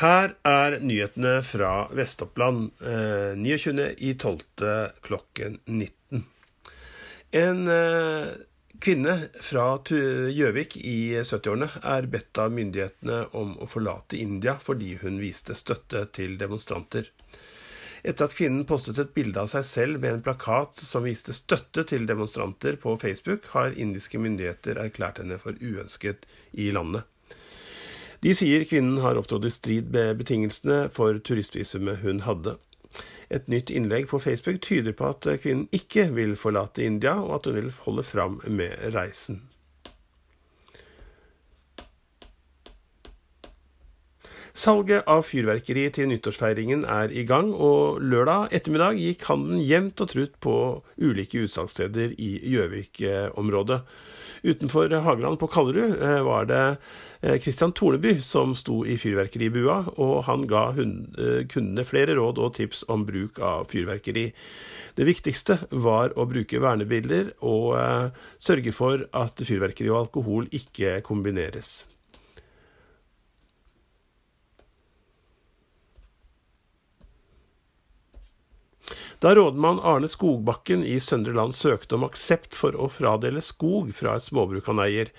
Her er nyhetene fra Vest-Oppland eh, 29.12. klokken 19. En eh, kvinne fra Gjøvik i 70-årene er bedt av myndighetene om å forlate India fordi hun viste støtte til demonstranter. Etter at kvinnen postet et bilde av seg selv med en plakat som viste støtte til demonstranter på Facebook, har indiske myndigheter erklært henne for uønsket i landet. De sier kvinnen har opptrådt i strid med betingelsene for turistvisumet hun hadde. Et nytt innlegg på Facebook tyder på at kvinnen ikke vil forlate India, og at hun vil holde fram med reisen. Salget av fyrverkeri til nyttårsfeiringen er i gang, og lørdag ettermiddag gikk handelen jevnt og trutt på ulike utsalgssteder i Gjøvik-området. Utenfor Hageland på Kallerud eh, var det eh, Torneby som sto i fyrverkeribua, og han ga eh, kundene flere råd og tips om bruk av fyrverkeri. Det viktigste var å bruke vernebilder og sørge for at fyrverkeri og alkohol ikke kombineres. Da rådmann Arne Skogbakken i Søndre Land søkte om aksept for å fradele skog fra et småbruk han eier,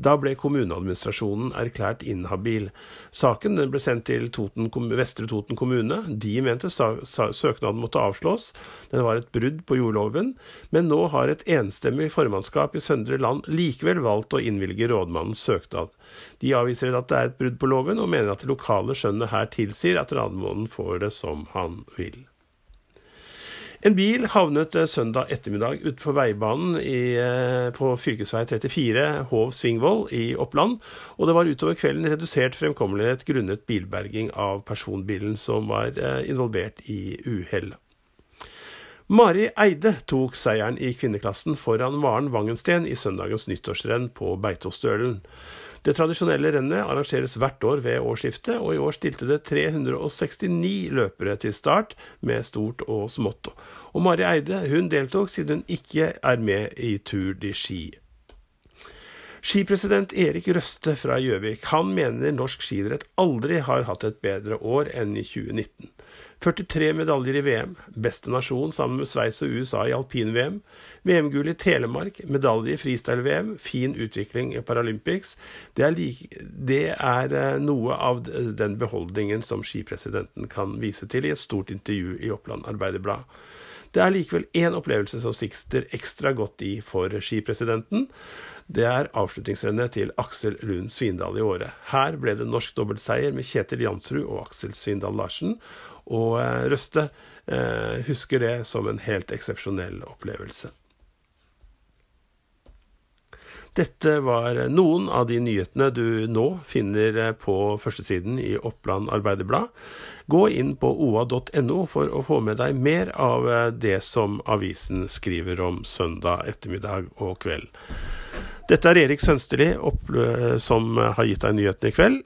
da ble kommuneadministrasjonen erklært inhabil. Saken ble sendt til Toten, Vestre Toten kommune. De mente søknaden måtte avslås, den var et brudd på jordloven, men nå har et enstemmig formannskap i Søndre Land likevel valgt å innvilge rådmannens søknad. De avviser at det er et brudd på loven, og mener at det lokale skjønnet her tilsier at rådmannen får det som han vil. En bil havnet eh, søndag ettermiddag utenfor veibanen i, eh, på fv. 34 Hov-Svingvoll i Oppland, og det var utover kvelden redusert fremkommelighet grunnet bilberging av personbilen som var eh, involvert i uhellet. Mari Eide tok seieren i kvinneklassen foran Maren Wangensten i søndagens nyttårsrenn på Beitostølen. Det tradisjonelle rennet arrangeres hvert år ved årsskiftet, og i år stilte det 369 løpere til start, med stort og smått. Og Mari Eide hun deltok siden hun ikke er med i Tour de Ski. Skipresident Erik Røste fra Gjøvik han mener norsk skidrett aldri har hatt et bedre år enn i 2019. 43 medaljer i VM, beste nasjon sammen med Sveits og USA i alpin-VM, VM-gull i Telemark, medalje i freestyle-VM, fin utvikling i Paralympics. Det er, like, det er eh, noe av den beholdningen som skipresidenten kan vise til i et stort intervju i Oppland Arbeiderblad. Det er likevel én opplevelse som sikter ekstra godt i for skipresidenten. Det er avslutningsrennet til Aksel Lund Svindal i året. Her ble det norsk dobbeltseier med Kjetil Jansrud og Aksel Svindal Larsen, og eh, Røste eh, husker det som en helt eksepsjonell opplevelse. Dette var noen av de nyhetene du nå finner eh, på førstesiden i Oppland Arbeiderblad. Gå inn på oa.no for å få med deg mer av eh, det som avisen skriver om søndag ettermiddag og kveld. Dette er Erik Sønsterli som har gitt deg nyhetene i kveld.